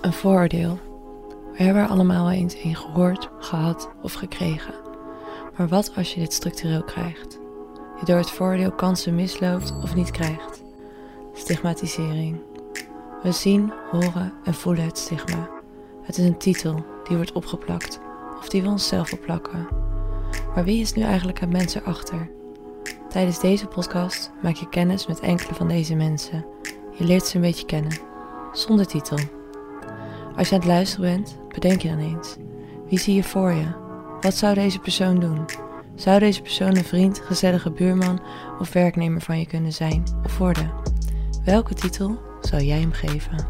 Een vooroordeel. We hebben er allemaal eens een gehoord, gehad of gekregen. Maar wat als je dit structureel krijgt? Je door het vooroordeel kansen misloopt of niet krijgt? Stigmatisering. We zien, horen en voelen het stigma. Het is een titel die wordt opgeplakt of die we onszelf opplakken. Maar wie is nu eigenlijk het mens erachter? Tijdens deze podcast maak je kennis met enkele van deze mensen. Je leert ze een beetje kennen, zonder titel. Als je aan het luisteren bent, bedenk je dan eens. Wie zie je voor je? Wat zou deze persoon doen? Zou deze persoon een vriend, gezellige buurman of werknemer van je kunnen zijn of worden? Welke titel zou jij hem geven?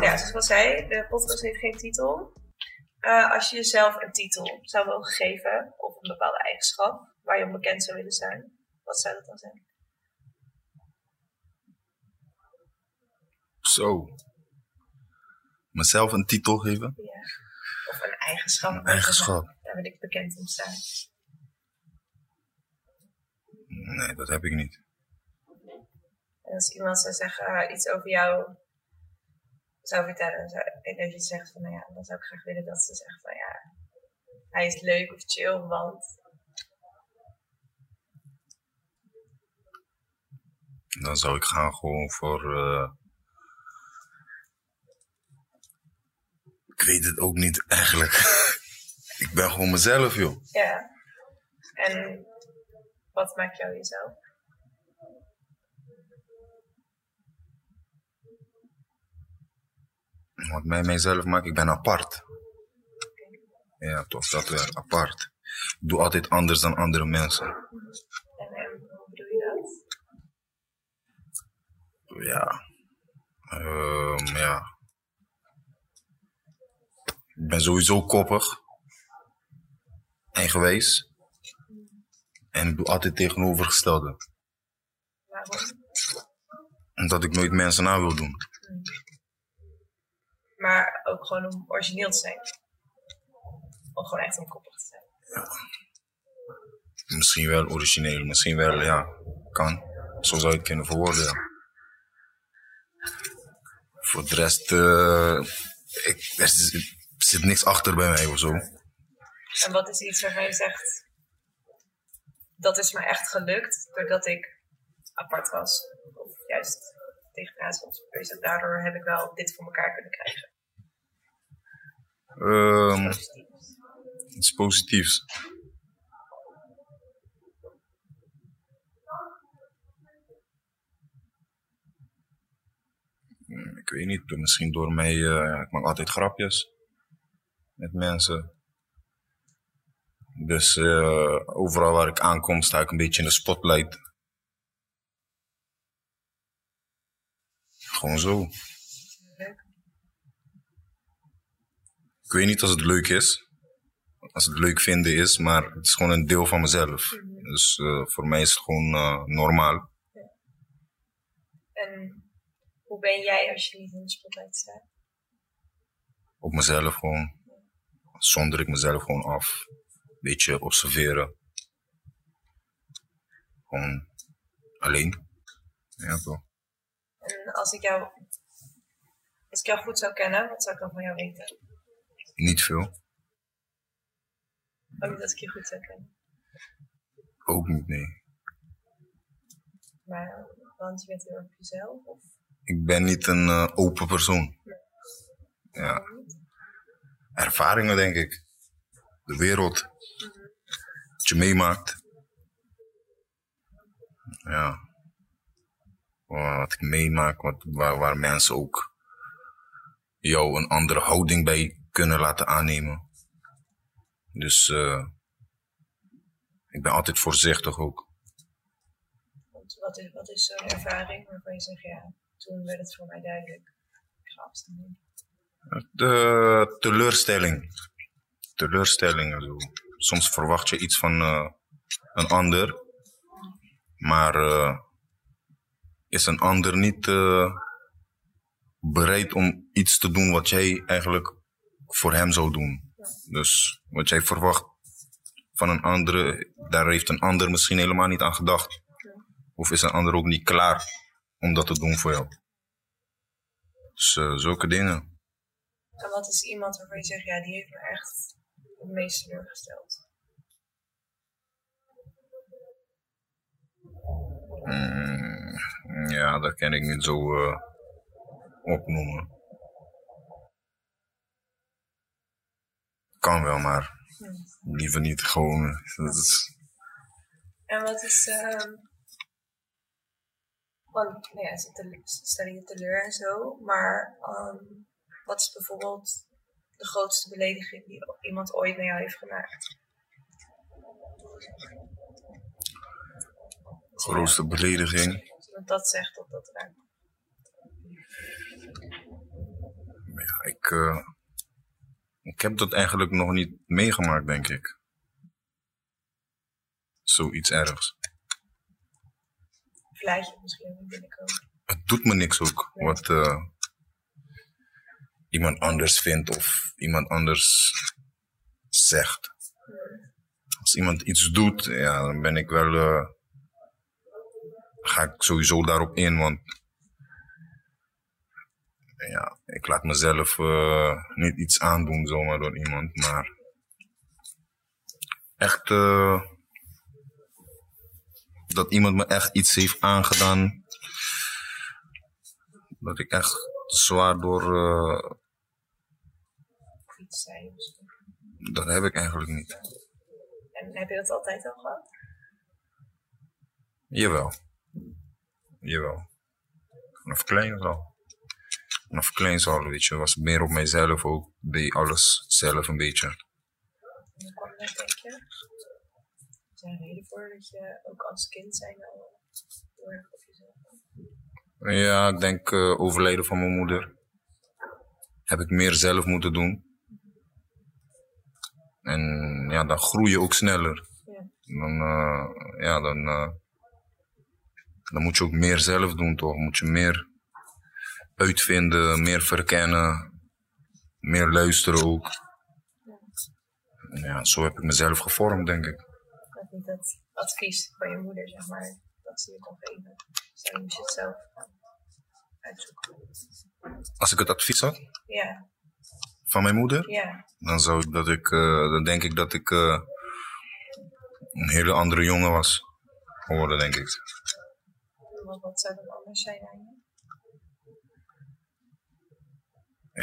Ja, zoals ik al zei, de podcast heeft geen titel. Uh, als je jezelf een titel zou mogen geven, of een bepaalde eigenschap, waar je onbekend zou willen zijn, wat zou dat dan zijn? Zo. Mezelf een titel geven? Ja. Of een eigenschap. Een eigenschap. Daar wil ik bekend om staan. Nee, dat heb ik niet. En als iemand zou zeggen uh, iets over jou zou vertellen, zou, en dat je zegt van, nou ja, dan zou ik graag willen dat ze zegt van, ja, hij is leuk of chill, want... Dan zou ik gaan gewoon voor... Uh... Ik weet het ook niet eigenlijk. ik ben gewoon mezelf, joh. Ja. En wat maakt jou jezelf? Wat mij mijzelf maakt, ik ben apart. Ja, toch, dat wel, apart. Ik doe altijd anders dan andere mensen. En, en hoe bedoel je dat? Ja. Um, ja. Ik ben sowieso koppig. En ik doe altijd tegenovergestelde. Waarom? Omdat ik nooit mensen na wil doen. Maar ook gewoon om origineel te zijn. Om gewoon echt koppig te zijn. Ja. Misschien wel origineel, misschien wel, ja, kan. Zo zou je het kunnen verwoorden, ja. Voor de rest, uh, ik, er zit niks achter bij mij of zo. En wat is iets waarvan je zegt, dat is me echt gelukt doordat ik apart was? Of juist tegenaan was. Daardoor heb ik wel dit voor elkaar kunnen krijgen. Um, iets positiefs. Ik weet niet, misschien door mij, uh, ik maak altijd grapjes met mensen. Dus uh, overal waar ik aankom sta ik een beetje in de spotlight. Gewoon zo. Ik weet niet als het leuk is. Als het leuk vinden is, maar het is gewoon een deel van mezelf. Dus uh, voor mij is het gewoon uh, normaal. En hoe ben jij als je niet in de spotlight staat? Op mezelf gewoon. Zonder ik mezelf gewoon af. Beetje observeren. Gewoon alleen. Ja, toch. En als ik jou, als ik jou goed zou kennen, wat zou ik dan van jou weten? Niet veel. Ook niet als ik je goed zou kennen. Ook niet, nee. Maar, want je bent heel erg jezelf? Of? Ik ben niet een uh, open persoon. Nee. Ja. Ervaringen, denk ik. De wereld. Wat je meemaakt. Ja. Wat ik meemaak, wat, waar, mensen ook jou een andere houding bij kunnen laten aannemen. Dus uh, ik ben altijd voorzichtig ook. Wat is, wat is zo'n ervaring waarvan je zegt, ja, toen werd het voor mij duidelijk. Ik ga. De teleurstelling. Teleurstelling. Also. Soms verwacht je iets van uh, een ander, maar uh, is een ander niet bereid om iets te doen wat jij eigenlijk voor hem zou doen. Dus wat jij verwacht van een andere, daar heeft een ander misschien helemaal niet aan gedacht. Of is een ander ook niet klaar om dat te doen voor jou. Dus zulke dingen. En wat is iemand waarvan je zegt, ja, die heeft me echt het meest teleurgesteld? Mm, ja, dat kan ik niet zo uh, opnoemen. Kan wel, maar hm. liever niet gewoon. Dat is... En wat is. Uh, want nou ja, ze stel je teleur en zo, maar um, wat is bijvoorbeeld de grootste belediging die iemand ooit naar jou heeft gemaakt? Grootste belediging? Als dat zegt, dat dat raakt. Ja, ik, uh, ik heb dat eigenlijk nog niet meegemaakt, denk ik. Zoiets ergs. Vlijtje misschien binnenkomen. Het doet me niks ook, wat uh, iemand anders vindt of iemand anders zegt. Als iemand iets doet, ja, dan ben ik wel. Uh, ga ik sowieso daarop in, want. Ja, ik laat mezelf uh, niet iets aandoen zomaar door iemand, maar. Echt. Uh, dat iemand me echt iets heeft aangedaan. Dat ik echt zwaar door. Iets zei Dat heb ik eigenlijk niet. En heb je dat altijd al gehad? Jawel. Jawel. Vanaf klein al. Vanaf klein al, weet je. Was meer op mijzelf ook. Deed alles zelf een beetje. Hoe kwam dat, denk je? Is er een reden voor dat je ook als kind zijn al heel erg op jezelf Ja, ik denk uh, overlijden van mijn moeder. Heb ik meer zelf moeten doen. En ja, dan groei je ook sneller. Ja. Dan, uh, ja, dan, uh, dan moet je ook meer zelf doen, toch? Moet je meer uitvinden, meer verkennen, meer luisteren ook. Ja, ja zo heb ik mezelf gevormd, denk ik. Dat niet dat advies van je moeder, zeg maar, dat ze je kon geven. Zou je het zelf uitzoeken? Als ik het advies had? Ja. Van mijn moeder? Ja. Dan, zou ik dat ik, uh, dan denk ik dat ik uh, een hele andere jongen was geworden, denk ik. Wat, wat zou dan anders zijn aan je?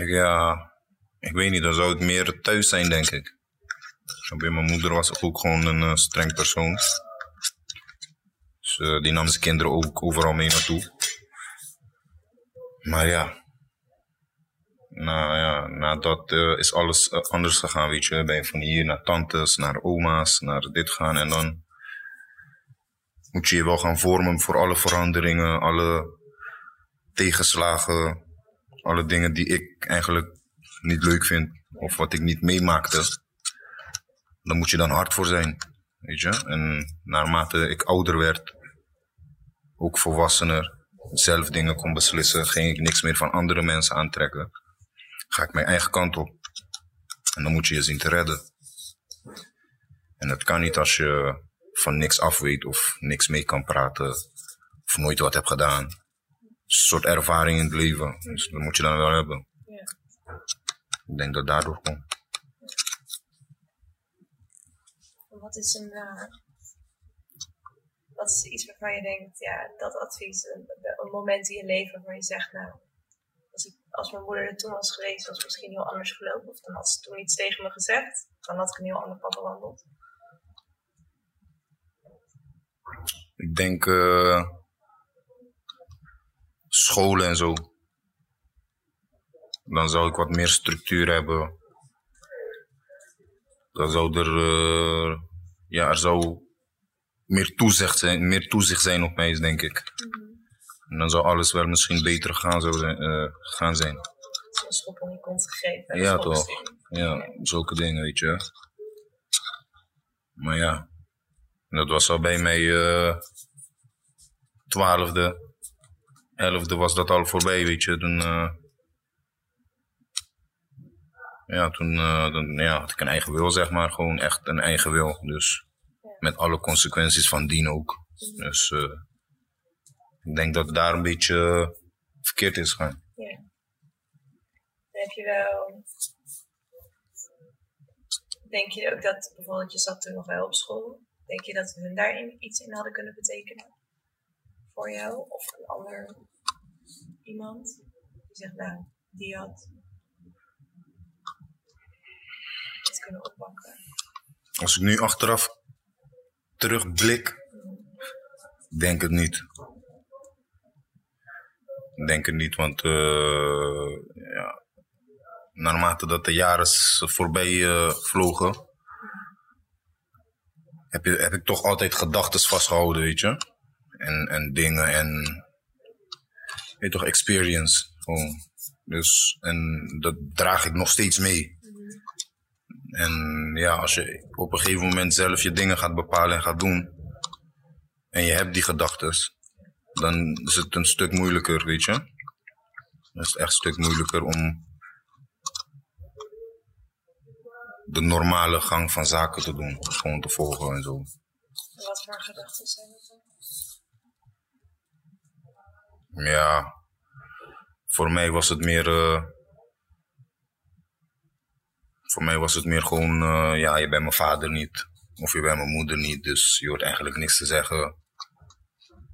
Ik, ja, ik weet niet, dan zou het meer thuis zijn, denk ik. Mijn moeder was ook gewoon een uh, streng persoon. Dus die nam zijn kinderen ook overal mee naartoe. Maar ja, nou ja, na dat uh, is alles uh, anders gegaan, weet je. Ben je van hier naar tantes, naar oma's, naar dit gaan. En dan moet je je wel gaan vormen voor alle veranderingen, alle tegenslagen, alle dingen die ik eigenlijk niet leuk vind of wat ik niet meemaakte. Dan moet je dan hard voor zijn, weet je. En naarmate ik ouder werd, ook volwassener, zelf dingen kon beslissen, ging ik niks meer van andere mensen aantrekken ga ik mijn eigen kant op. En dan moet je je zien te redden. En dat kan niet als je van niks af weet of niks mee kan praten of nooit wat hebt gedaan. Een soort ervaring in het leven. Dus dat moet je dan wel hebben. Ik denk dat daardoor komt. Wat is een. Uh, wat is iets waarvan je denkt, ja, dat advies, een, een moment in je leven waar je zegt, nou, als, mijn moeder er toen was geweest, was het misschien heel anders gelopen. Of dan had ze toen iets tegen me gezegd. Dan had ik een heel ander pad bewandeld. Ik denk uh, scholen en zo. Dan zou ik wat meer structuur hebben. Dan zou er, uh, ja, er zou meer toezicht zijn, meer toezicht zijn op mij, denk ik. Mhm. En dan zou alles wel misschien beter gaan, zo, uh, gaan zijn. Een schop om je kont gegeven. Ja, toch. Ja, zulke dingen, weet je. Maar ja, dat was al bij mij uh, twaalfde, elfde was dat al voorbij, weet je. Toen, uh, ja, toen dan, ja, had ik een eigen wil, zeg maar. Gewoon echt een eigen wil. Dus met alle consequenties van dien ook. Dus Ik denk dat het daar een beetje eh, verkeerd is gaan. Ja. Dan heb je wel. Denk je ook dat bijvoorbeeld je zat toen nog wel op school? Denk je dat hun daarin iets in hadden kunnen betekenen? Voor jou of een ander iemand? Die zegt, nou, die had het kunnen oppakken. Als ik nu achteraf terugblik, denk het niet. Denk het niet, want eh, ja, naarmate dat de jaren voorbij eh, vlogen, heb, je, heb ik toch altijd gedachten vastgehouden, weet je. En, en dingen en, weet je toch, experience. Dus, en dat draag ik nog steeds mee. En ja, als je op een gegeven moment zelf je dingen gaat bepalen en gaat doen, en je hebt die gedachten, dan is het een stuk moeilijker, weet je. Dan is het echt een stuk moeilijker om de normale gang van zaken te doen. Gewoon te volgen en zo. Wat voor gedachten zijn dat dan? Ja, voor mij was het meer. eh, voor mij was het meer gewoon, eh, ja, je bent mijn vader niet. Of je bent mijn moeder niet. Dus je hoort eigenlijk niks te zeggen.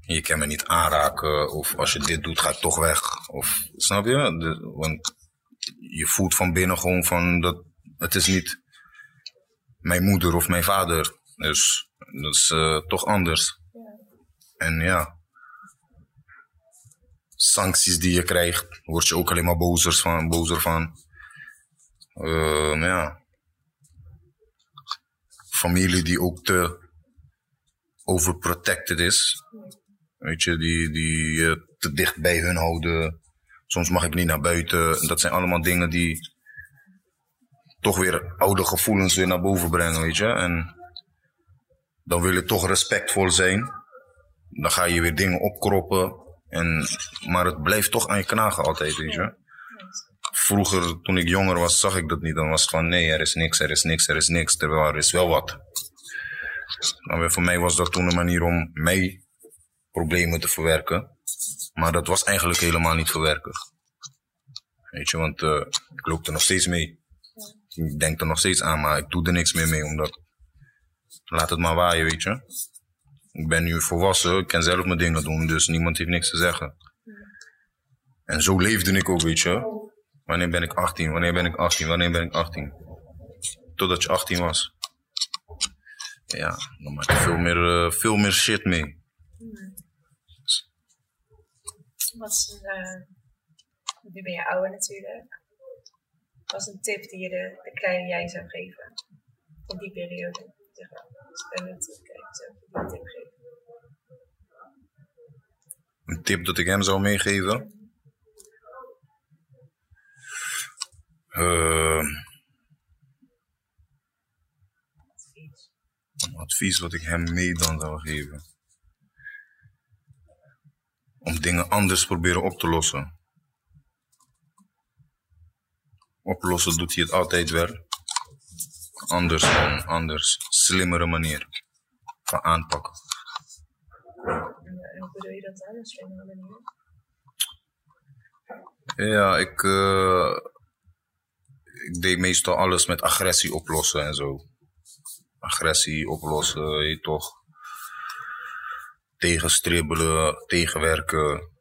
Je kan me niet aanraken. Of als je dit doet, ga toch weg. Of snap je? De, want je voelt van binnen gewoon van dat het is niet mijn moeder of mijn vader. Dus dat is eh, toch anders. En ja sancties die je krijgt, word je ook alleen maar bozer van. Bozer van. Maar ja. Familie die ook te overprotected is. Weet je, die, die je te dicht bij hun houden. Soms mag ik niet naar buiten. Dat zijn allemaal dingen die toch weer oude gevoelens weer naar boven brengen, weet je. En dan wil je toch respectvol zijn. Dan ga je weer dingen opkroppen. En, maar het blijft toch aan je knagen altijd, weet je. Vroeger, toen ik jonger was, zag ik dat niet. Dan was het van, nee, er is niks, er is niks, er is niks. Terwijl er is wel wat. Maar weer voor mij was dat toen een manier om mij problemen te verwerken. Maar dat was eigenlijk helemaal niet verwerken. Weet je, want eh, ik loop er nog steeds mee. Ik denk er nog steeds aan, maar ik doe er niks meer mee, omdat... Laat het maar waaien, weet je. Ik ben nu volwassen, ik kan zelf mijn dingen doen, dus niemand heeft niks te zeggen. En zo leefde ik ook, weet je. Wanneer ben ik 18? Wanneer ben ik 18? Wanneer ben ik 18? Totdat je 18 was. Ja, dan maak je veel meer, eh, veel meer shit mee. Wat is een, eh, nu ben je ouder natuurlijk. Wat is een tip die je de, de kleine jij zou geven? In die periode. Zeg maar. Als ik nu terugkijk, zou een tip geven. Een tip dat ik hem zou meegeven. Eh, Advies. een advies wat ik hem mee dan zou geven. Om dingen anders proberen op te lossen. Oplossen doet hij het altijd wel. Anders dan, anders. Slimmere manier van aanpakken. En, hoe bedoel je dat dan? Een slimmere manier? Ja, ik, eh, ik deed meestal alles met agressie oplossen en zo. Agressie oplossen, je toch. Tegenstribbelen, tegenwerken.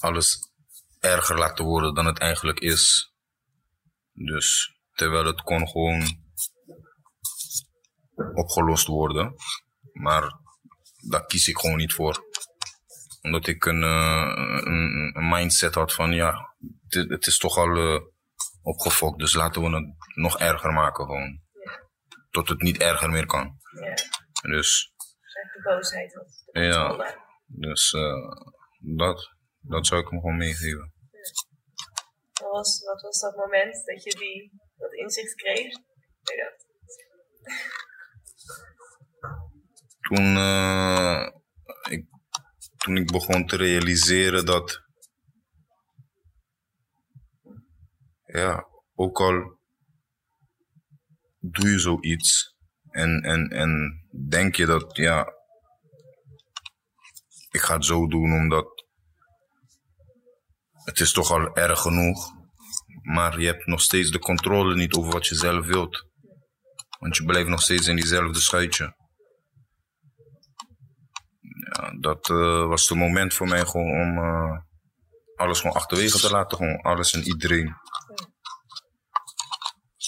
Alles erger laten worden dan het eigenlijk is. Dus terwijl het kon gewoon opgelost worden. Maar daar kies ik gewoon niet voor omdat ik een, eh, een, een mindset had van ja, het, het is toch al eh, opgefokt, dus laten we het nog erger maken gewoon. Tot het niet erger meer kan. Dus de boosheid. De Ja. Dus eh, dat, dat zou ik hem gewoon meegeven. Wat was, wat was dat moment dat je die, dat inzicht kreeg? Toen, eh, ik, toen ik begon te realiseren dat, ja, ook al doe je zoiets en, en, en denk je dat, ja, ik ga het zo doen omdat het is toch al erg genoeg. Maar je hebt nog steeds de controle niet over wat je zelf wilt. Want je blijft nog steeds in diezelfde schuitje. Ja, dat uh, was het moment voor mij gewoon om uh, alles gewoon achterwege te laten. Gewoon alles en iedereen.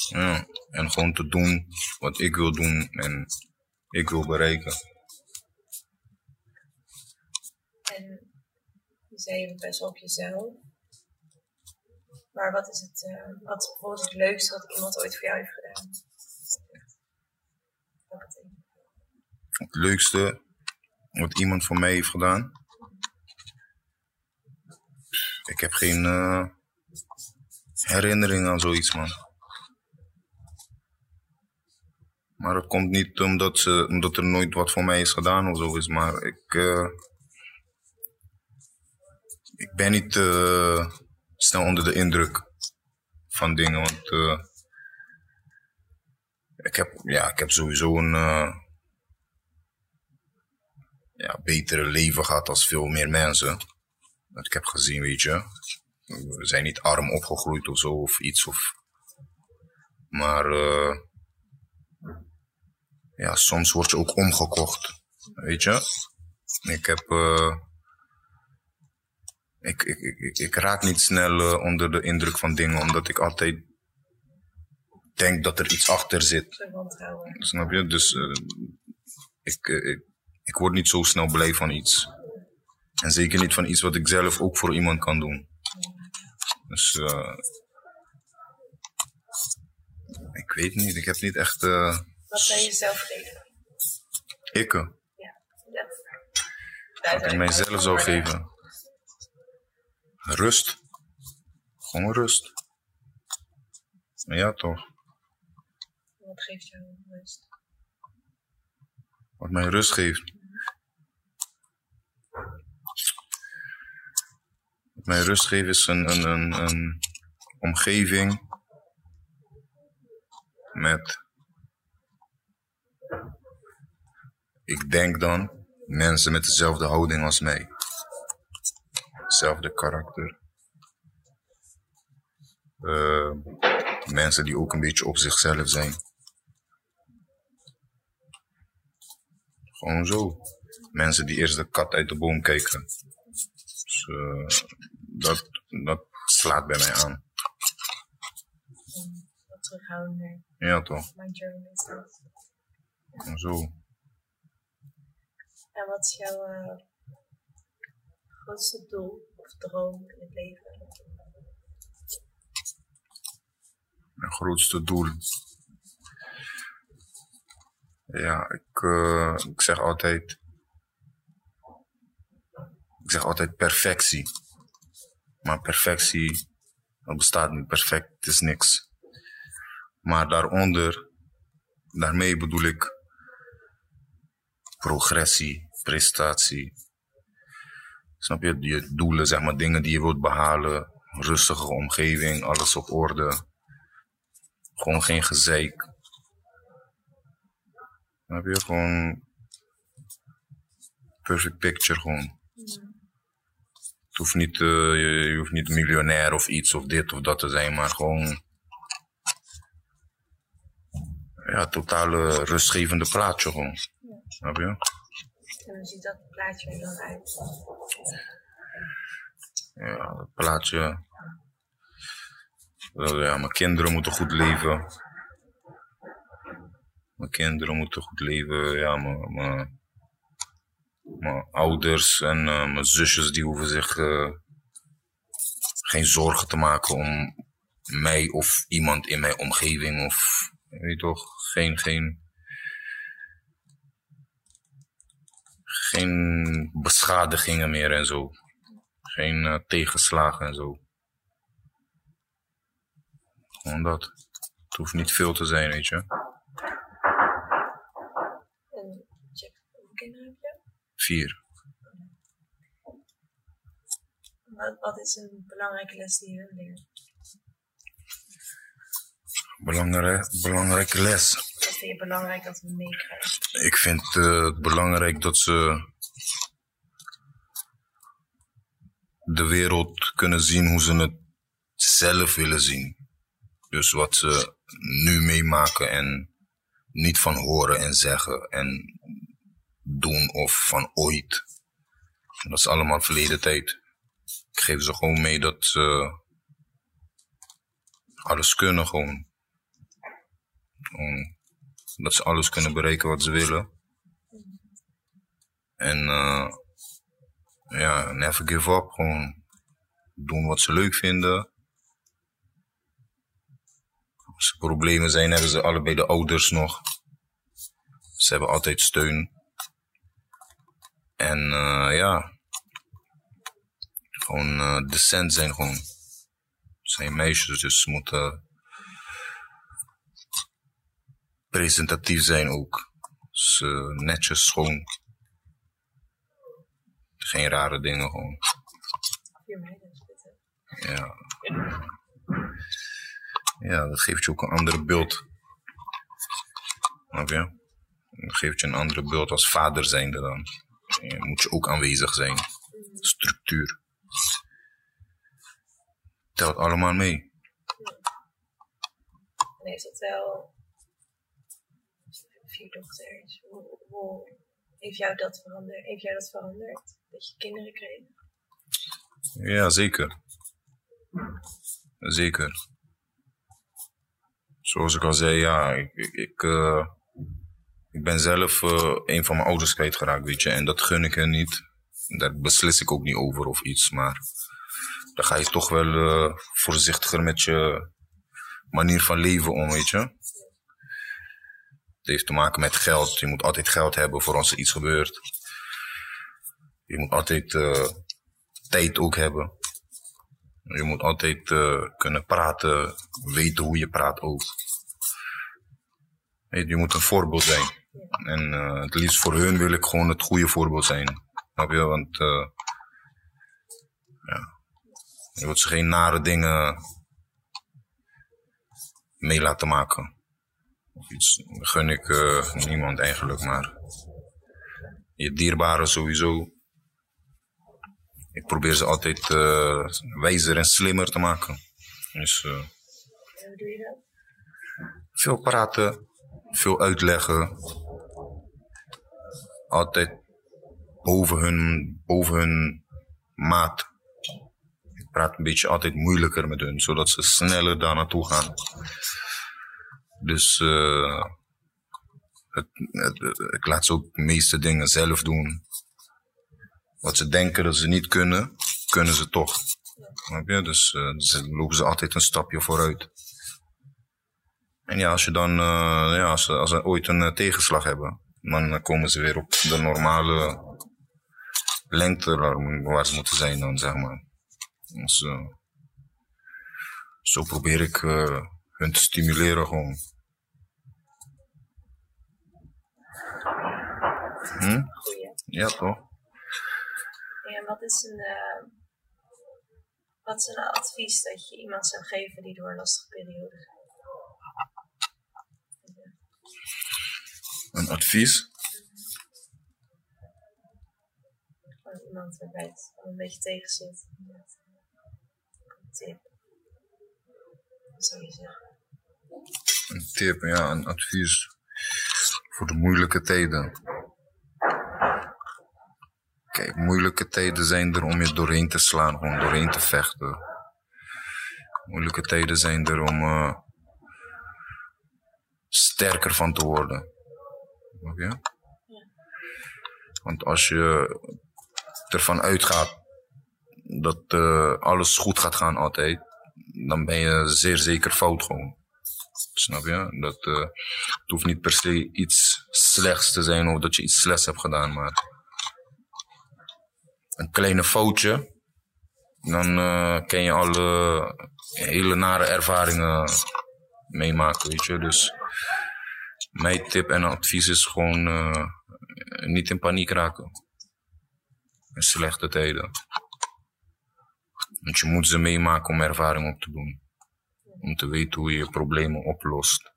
Ja, en gewoon te doen wat ik wil doen en ik wil bereiken. En je zei je best wel op jezelf. Maar wat is, het, uh, wat is bijvoorbeeld het leukste wat iemand ooit voor jou heeft gedaan? Het leukste wat iemand voor mij heeft gedaan? Ik heb geen uh, herinnering aan zoiets, man. Maar het komt niet omdat, ze, omdat er nooit wat voor mij is gedaan of zo is. Maar ik, uh, ik ben niet uh, snel onder de indruk van dingen. Want uh, ik, heb, ja, ik heb sowieso een ja, betere leven gehad als veel meer mensen. Dat ik heb gezien, weet je. We zijn niet arm opgegroeid of zo of iets. Of... Maar ja, soms word je ook omgekocht. Weet je? Ik heb. Uh, ik, ik, ik, ik, raak niet snel uh, onder de indruk van dingen, omdat ik altijd denk dat er iets achter zit. Snap je? Dus uh, ik, ik, ik word niet zo snel blij van iets. En zeker niet van iets wat ik zelf ook voor iemand kan doen. Dus ik weet niet, ik heb niet echt. Wat zou je jezelf geven? Ik? Ja. ja. Wat ik mijzelf zou geven? Rust. Gewoon rust. Ja, toch? Wat geeft jou rust? Wat mij rust geeft? Wat mij rust geeft is een, een, een, een omgeving met ik denk dan mensen met dezelfde houding als mij. Hetzelfde karakter. Uh, mensen die ook een beetje op zichzelf zijn. Gewoon zo. Mensen die eerst de kat uit de boom kijken. Dus, uh, dat, dat slaat bij mij aan. Ja, toch? Dat. Zo. En wat is jouw uh, grootste doel of droom in het leven? Mijn grootste doel. Ja, ik, uh, ik zeg altijd. Ik zeg altijd perfectie. Maar perfectie, dat bestaat niet. Perfect is niks. Maar daaronder, daarmee bedoel ik progressie, prestatie. Snap je? Je doelen, zeg maar, dingen die je wilt behalen. Rustige omgeving, alles op orde. Gewoon geen gezeik. Snap je? Gewoon perfect picture gewoon. Het hoeft niet, uh, je, je, hoeft niet miljonair of iets of dit of dat te zijn, maar gewoon ja, totale rustgevende plaatje gewoon. Snap je? En hoe ziet dat plaatje er dan uit? Ja, dat plaatje. Ja, mijn kinderen moeten goed leven. Mijn kinderen moeten goed leven. Ja, mijn, mijn, mijn ouders en uh, mijn zusjes die hoeven zich uh, geen zorgen te maken om mij of iemand in mijn omgeving of weet je toch, geen, geen geen beschadigingen meer en zo. Geen uh, tegenslagen en zo. Gewoon dat. Het hoeft niet veel te zijn, weet je. En hoeveel kinderen heb je? Vier. Wat, wat is een belangrijke les die je leert? Belangrijk, belangrijke les. Wat vind je belangrijk dat we meekrijgen? Ik vind uh, het belangrijk dat ze de wereld kunnen zien hoe ze het zelf willen zien. Dus wat ze nu meemaken en niet van horen en zeggen en doen of van ooit. Dat is allemaal verleden tijd. Ik geef ze gewoon mee dat ze alles kunnen gewoon. Dat ze alles kunnen bereiken wat ze willen. En uh, ja, never give up. Gewoon doen wat ze leuk vinden. Als er problemen zijn, hebben ze allebei de ouders nog. Ze hebben altijd steun. En uh, ja, gewoon uh, decent zijn gewoon. Het zijn meisjes, dus ze moeten presentatief zijn ook. Dus, uh, netjes, schoon. Geen rare dingen gewoon. Ja. Ja, dat geeft je ook een andere beeld. Snap? Dat geeft je een andere beeld als vader zijnde dan. Je moet je ook aanwezig zijn. Structuur. Telt allemaal mee. En is dat wel vier dochters? Hoe, heeft jou dat veranderd? Heeft jou dat veranderd? Dat je kinderen kreeg? Ja, zeker. Zeker. Zoals ik al zei, ja, ik, ik, ik, ik ben zelf uh, een van mijn ouders kwijtgeraakt, weet je. En dat gun ik hen niet. Daar beslis ik ook niet over of iets, maar dan ga je toch wel uh, voorzichtiger met je manier van leven om, weet je. Heeft te maken met geld. Je moet altijd geld hebben voor als er iets gebeurt. Je moet altijd uh, tijd ook hebben. Je moet altijd uh, kunnen praten, weten hoe je praat ook. Je moet een voorbeeld zijn. En uh, het liefst voor hun wil ik gewoon het goede voorbeeld zijn. Snap je? Want ja, je wilt ze geen nare dingen mee laten maken. Iets, gun ik uh, niemand eigenlijk, maar je dierbaren sowieso. Ik probeer ze altijd uh, wijzer en slimmer te maken. Dus, dat? Veel praten, veel uitleggen. Altijd boven hun, boven hun maat. Ik praat een beetje altijd moeilijker met hun, zodat ze sneller daar naartoe gaan. Dus uh, het, het, ik laat ze ook de meeste dingen zelf doen. Wat ze denken dat ze niet kunnen, kunnen ze toch. Je? Dus uh, ze lopen ze altijd een stapje vooruit. En ja, als je dan, uh, ja, als ze, als ze ooit een tegenslag hebben, dan komen ze weer op de normale lengte waar ze moeten zijn dan, zeg maar. Dus, zo probeer ik hun te stimuleren gewoon. Hm? Goeie. Ja, toch? En wat is een, uh, wat is een advies dat je iemand zou geven die door een lastige periode gaat? Een advies? Gewoon iemand waarbij het een beetje tegen zit. Een tip. Wat zou je zeggen? Een tip, ja, een advies voor de moeilijke tijden. Kijk, moeilijke tijden zijn er om je doorheen te slaan, gewoon doorheen te vechten. Moeilijke tijden zijn er om uh, sterker van te worden. Oké? Okay? Want als je ervan uitgaat dat uh, alles goed gaat gaan altijd, dan ben je zeer zeker fout gewoon. Snap je? Dat, uh, het hoeft niet per se iets slechts te zijn of dat je iets slechts hebt gedaan, maar een kleine foutje, dan uh, kan je al uh, hele nare ervaringen meemaken, weet je. Dus mijn tip en advies is gewoon uh, niet in paniek raken. In slechte tijden. Want je moet ze meemaken om ervaring op te doen. Om te weten hoe je problemen oplost.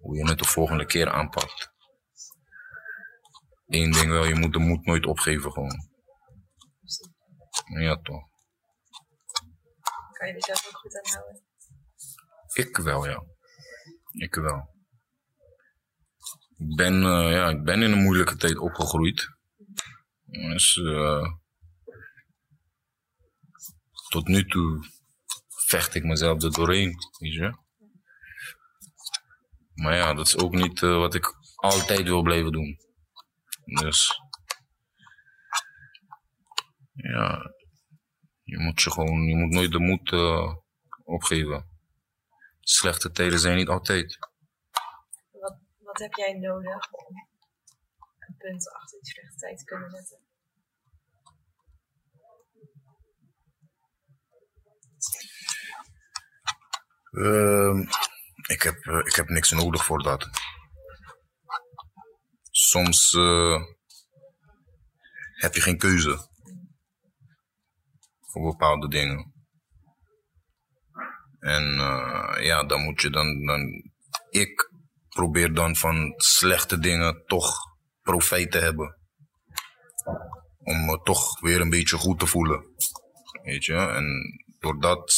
Hoe je het de volgende keer aanpakt. Eén ding wel, je moet de moed nooit opgeven gewoon. Ja, toch. Kan je er zelf ook goed aan houden? Ik wel, ja. Ik wel. Ik ben, eh, ja, ik ben in een moeilijke tijd opgegroeid. Dus eh, tot nu toe vecht ik mezelf er doorheen, weet je. Maar ja, dat is ook niet eh, wat ik altijd wil blijven doen. Dus ja, je moet je gewoon, je moet nooit de moed eh, opgeven. Slechte tijden zijn niet altijd. Wat, wat heb jij nodig om een punt achter die slechte tijd te kunnen zetten? Ehm, ik, heb, eh, ik heb niks nodig voor dat. Soms eh, heb je geen keuze voor bepaalde dingen. En eh, ja, dan moet je dan, dan. Ik probeer dan van slechte dingen toch profijt te hebben. Om me toch weer een beetje goed te voelen. Weet je, en door dat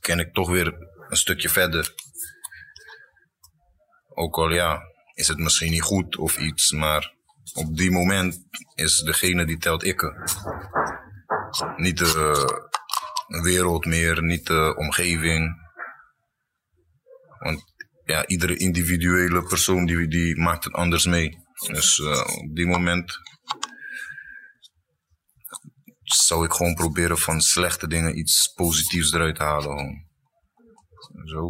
ken ik toch weer een stukje verder. Ook al ja, is het misschien niet goed of iets, maar op die moment is degene die telt ikke. Niet de wereld meer, niet de omgeving. Want ja, iedere individuele persoon die, die maakt het anders mee. Dus eh, op die moment zou ik gewoon proberen van slechte dingen iets positiefs eruit te halen. Zo.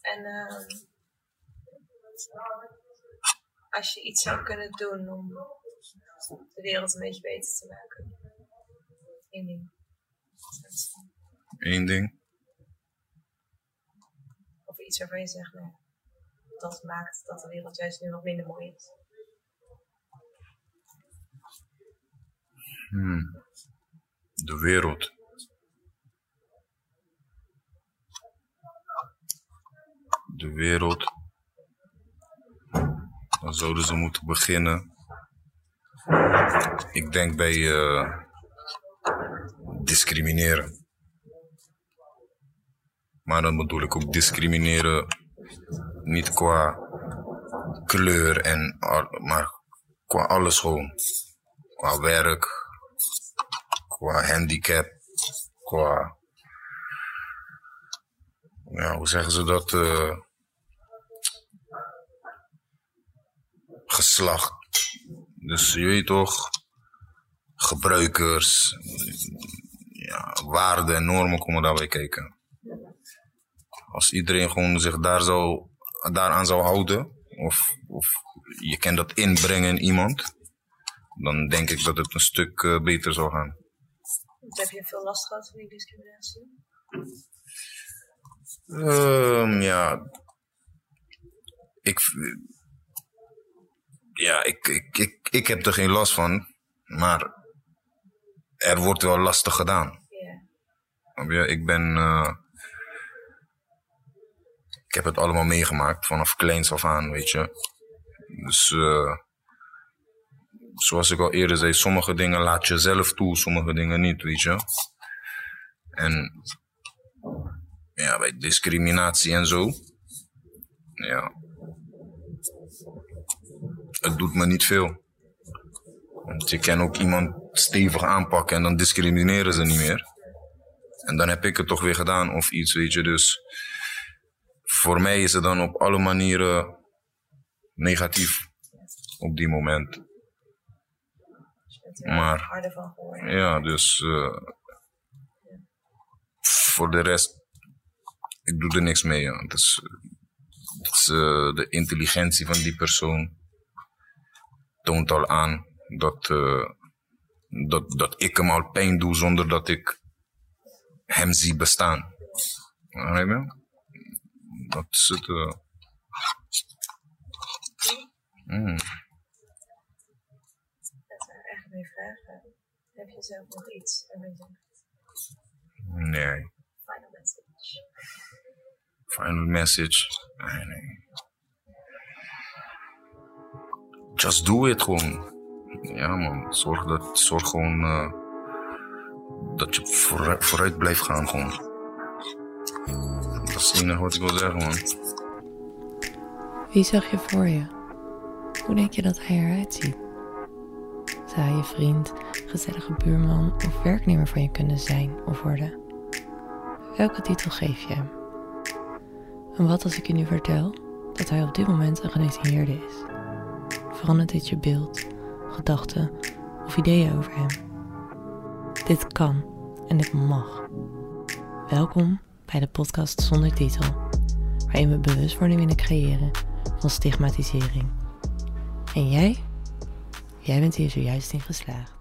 En ehm, als je iets zou kunnen doen om de wereld een beetje beter te maken. Eén ding. Eén ding. Of iets waarvan je zegt, nou, dat maakt dat de wereld juist nu wat minder mooi is. Hmm. De wereld. De wereld. Dan zouden ze moeten beginnen. Ik denk bij eh, discrimineren. Maar dan bedoel ik ook discrimineren niet qua kleur en maar qua alles gewoon. Qua werk, qua handicap, qua. Ja, hoe zeggen ze dat? eh, geslacht. Dus je weet toch, gebruikers, ja, waarden en normen komen daarbij kijken. Als iedereen gewoon zich daar zou, daaraan zou houden, of, of je kan dat inbrengen in iemand, dan denk ik dat het een stuk eh, beter zou gaan. Dus heb je veel last gehad van die discriminatie? Ehm, ja. Ik. Ja, ik, ik, ik, ik heb er geen last van. Maar. Er wordt wel lastig gedaan. Ja. Ik ben. eh, ik heb het allemaal meegemaakt vanaf kleins af aan, weet je. Dus. eh, zoals ik al eerder zei, sommige dingen laat je zelf toe, sommige dingen niet, weet je. En ja, bij discriminatie en zo. Ja. Het doet me niet veel. Want je kan ook iemand stevig aanpakken en dan discrimineren ze niet meer. En dan heb ik het toch weer gedaan of iets, weet je. Dus voor mij is het dan op alle manieren negatief op die moment. Maar- harder van geworden. Ja, dus eh, voor de rest, ik doe er niks mee. Ja. Het is, het is eh, de intelligentie van die persoon toont al aan dat, eh, dat, dat ik hem al pijn doe zonder dat ik hem zie bestaan. Begrijp je? Dat is het. eh. Mm. Dat zijn echt meer vragen. Heb je zelf nog iets? Nee. final message. Final message. Nee, nee. Just do it gewoon. Ja man, zorg, dat, zorg gewoon uh, dat je vooruit, blijft gaan gewoon. Dat is het enige wat ik wil zeggen man. Wie zag je voor je? Hoe denk je dat hij eruit ziet? Zou hij je vriend, gezellige buurman of werknemer van je kunnen zijn of worden? Welke titel geef je hem? En wat als ik je nu vertel dat hij op dit moment een gedetineerde is? Verandert dit je beeld, gedachten of ideeën over hem? Dit kan en dit mag. Welkom bij de podcast zonder titel, waarin we bewustwording willen creëren van stigmatisering. En jij? Jij bent hier zojuist in geslaagd.